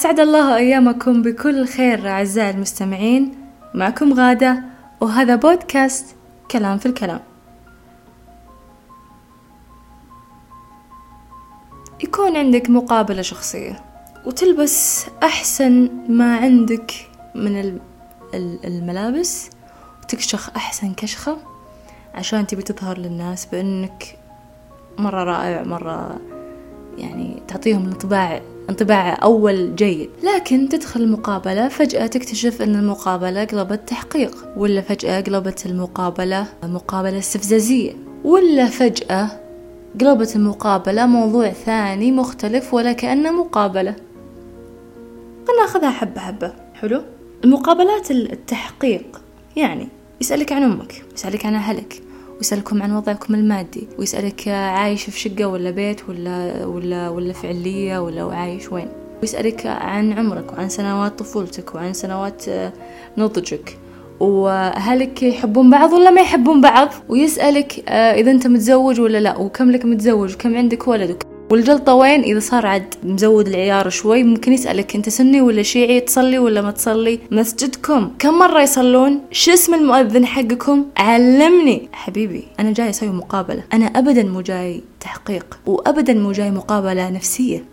أسعد الله أيامكم بكل خير أعزائي المستمعين. معكم غادة وهذا بودكاست كلام في الكلام. يكون عندك مقابلة شخصية وتلبس أحسن ما عندك من الملابس وتكشخ أحسن كشخة عشان تبي تظهر للناس بأنك مرة رائع مرة يعني تعطيهم انطباع انطباع أول جيد. لكن تدخل المقابلة فجأة تكتشف أن المقابلة قلبت تحقيق ولا فجأة قلبت المقابلة مقابلة استفزازية ولا فجأة قلبت المقابلة موضوع ثاني مختلف ولا كأنه مقابلة. خلنا ناخذها حبة حبة. حلو؟ المقابلات التحقيق يعني يسألك عن أمك يسألك عن أهلك ويسألكم عن وضعكم المادي ويسألك عايش في شقة ولا بيت ولا ولا ولا في علية ولا عايش وين. ويسألك عن عمرك وعن سنوات طفولتك وعن سنوات نضجك. وأهلك يحبون بعض ولا ما يحبون بعض؟ ويسألك آه، إذا أنت متزوج ولا لا وكم لك متزوج وكم عندك ولد والجلطة وين إذا صار عاد مزود العيار شوي ممكن يسألك أنت سني ولا شيعي تصلي ولا ما تصلي. مسجدكم. كم مرة يصلون؟ شو اسم المؤذن حقكم؟ علمني. حبيبي أنا جاي أسوي مقابلة. أنا أبدا مو جاي تحقيق وأبدا مو جاي مقابلة نفسية.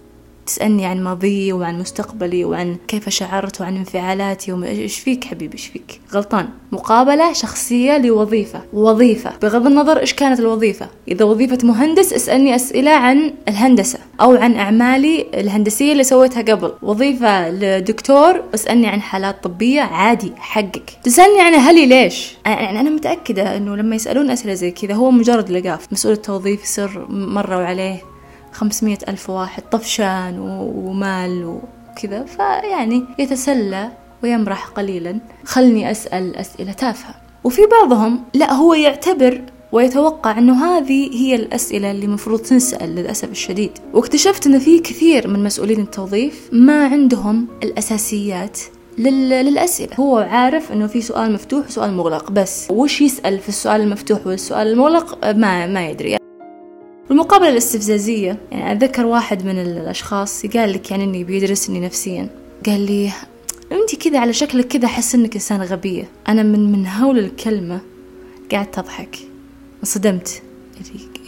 تسألني عن ماضيي وعن مستقبلي وعن كيف شعرت وعن انفعالاتي وإيش فيك حبيبي؟ إيش فيك؟ غلطان. مقابلة شخصية لوظيفة. وظيفة. بغض النظر إيش كانت الوظيفة. إذا وظيفة مهندس أسألني أسئلة عن الهندسة أو عن أعمالي الهندسية اللي سويتها قبل. وظيفة لدكتور أسألني عن حالات طبية. عادي. حقك. تسألني عن أهلي ليش؟ يعني أنا متأكدة أنه لما يسألون أسئلة زي كذا هو مجرد لقاف. مسؤول التوظيف يصير مرة وعليه خمسمية ألف واحد طفشان ومال وكذا فيعني يتسلى ويمرح قليلا. خلني أسأل أسئلة تافهة. وفي بعضهم لا هو يعتبر ويتوقع أنه هذه هي الأسئلة اللي مفروض تنسأل للأسف الشديد. واكتشفت أن في كثير من مسؤولين التوظيف ما عندهم الأساسيات للأسئلة. هو عارف أنه في سؤال مفتوح وسؤال مغلق بس وش يسأل في السؤال المفتوح والسؤال المغلق؟ ما ما يدري. والمقابلة الاستفزازية يعني أتذكر واحد من الأشخاص قال لك يعني إني بيدرسني نفسيا. قال لي أنت كذا على شكلك كذا أحس إنك إنسانة غبية. أنا من من هول الكلمة قعدت أضحك انصدمت.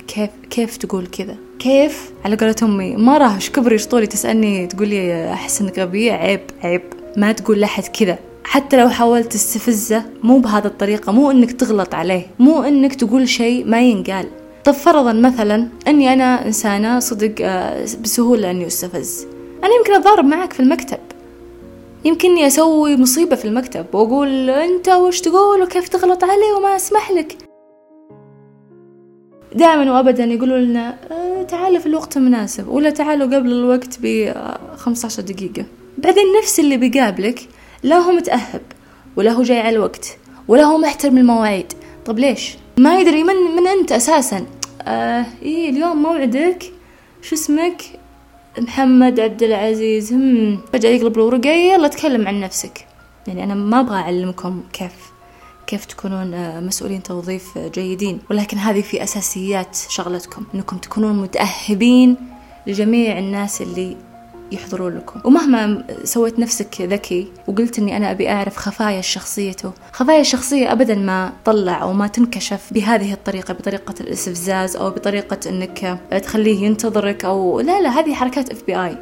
كيف كيف تقول كذا؟ كيف؟ على قولة أمي. ما راح إيش كبري إيش طولي تسألني تقولي أحس إنك غبية؟ عيب عيب. ما تقول لحد كذا. حتى لو حاولت تستفزه مو بهذا الطريقة. مو إنك تغلط عليه. مو إنك تقول شيء ما ينقال. طب فرضا مثلا إني أنا إنسانة صدق آه، بسهولة إني أستفز. أنا يمكن أتضارب معك في المكتب. يمكنني أسوي مصيبة في المكتب وأقول أنت وش تقول وكيف تغلط علي وما أسمح لك. دائما وابدا يقولوا لنا آه تعالوا في الوقت المناسب ولا تعالوا قبل الوقت ب 15 دقيقة. بعدين نفس اللي بيقابلك لا هو متأهب ولا هو جاي على الوقت ولا هو محترم المواعيد. طب ليش؟ ما يدري من من أنت أساسا. آه إيه اليوم موعدك. شو اسمك؟ محمد عبد العزيز. هم فجأة يقلب الورقة يلا تكلم عن نفسك. يعني أنا ما أبغى أعلمكم كيف كيف تكونون آه، مسؤولين توظيف جيدين. ولكن هذه في أساسيات شغلتكم أنكم تكونون متأهبين لجميع الناس اللي يحضرون لكم. ومهما سويت نفسك ذكي وقلت إني أنا أبي أعرف خفايا شخصيته خفايا الشخصية ابدا ما طلع أو ما تنكشف بهذه الطريقة بطريقة الاستفزاز أو بطريقة إنك تخليه ينتظرك أو لا لا هذه حركات اف بي اي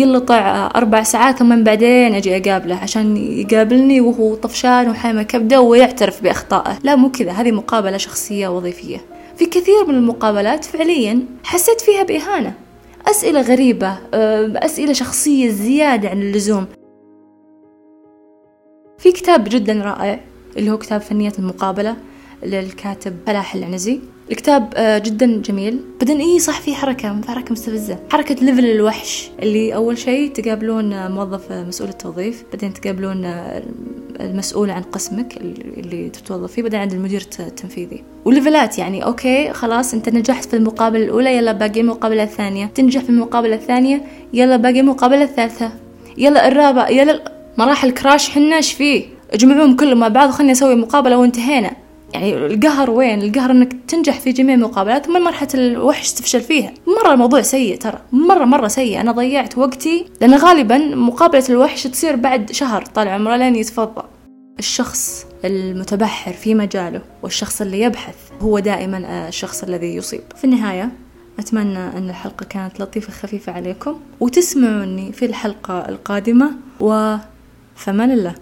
يلطع أربع ساعات ثم بعدين أجي أقابله عشان يقابلني وهو طفشان وحامة كبدة ويعترف بأخطائه. لا مو كذا هذه مقابلة شخصية وظيفية. في كثير من المقابلات فعليا حسيت فيها بإهانة. أسئلة غريبة آه، أسئلة شخصية زيادة عن اللزوم. في كتاب جدا رائع اللي هو كتاب فنية المقابلة للكاتب فلاح العنزي. الكتاب آه، جدا جميل. بعدين اي صح في حركة حركة مستفزة. حركة level الوحش اللي أول شيء تقابلون موظف مسؤول التوظيف بعدين تقابلون المسؤول عن قسمك اللي تتوظف فيه بعدين عند المدير التنفيذي. وليفلات يعني okay خلاص أنت نجحت في المقابلة الأولى يلا باقي المقابلة الثانية. تنجح في المقابلة الثانية يلا باقي المقابلة الثالثة. يلا الرابع يلا مراحل كراش حنا إيش فيه؟ اجمعوهم كلهم مع بعض وخلني أسوي مقابلة وانتهينا. يعني القهر وين؟ القهر إنك تنجح في جميع المقابلات ثم مرحلة الوحش تفشل فيها. مرة الموضوع سيء ترى. مرة مرة سيء. أنا ضيعت وقتي لأن غالبا مقابلة الوحش تصير بعد شهر طال عمره لين يتفضى. الشخص المتبحر في مجاله والشخص اللي يبحث هو دائما الشخص الذي يصيب. في النهاية أتمنى أن الحلقة كانت لطيفة خفيفة عليكم وتسمعوني في الحلقة القادمة. وفمان الله.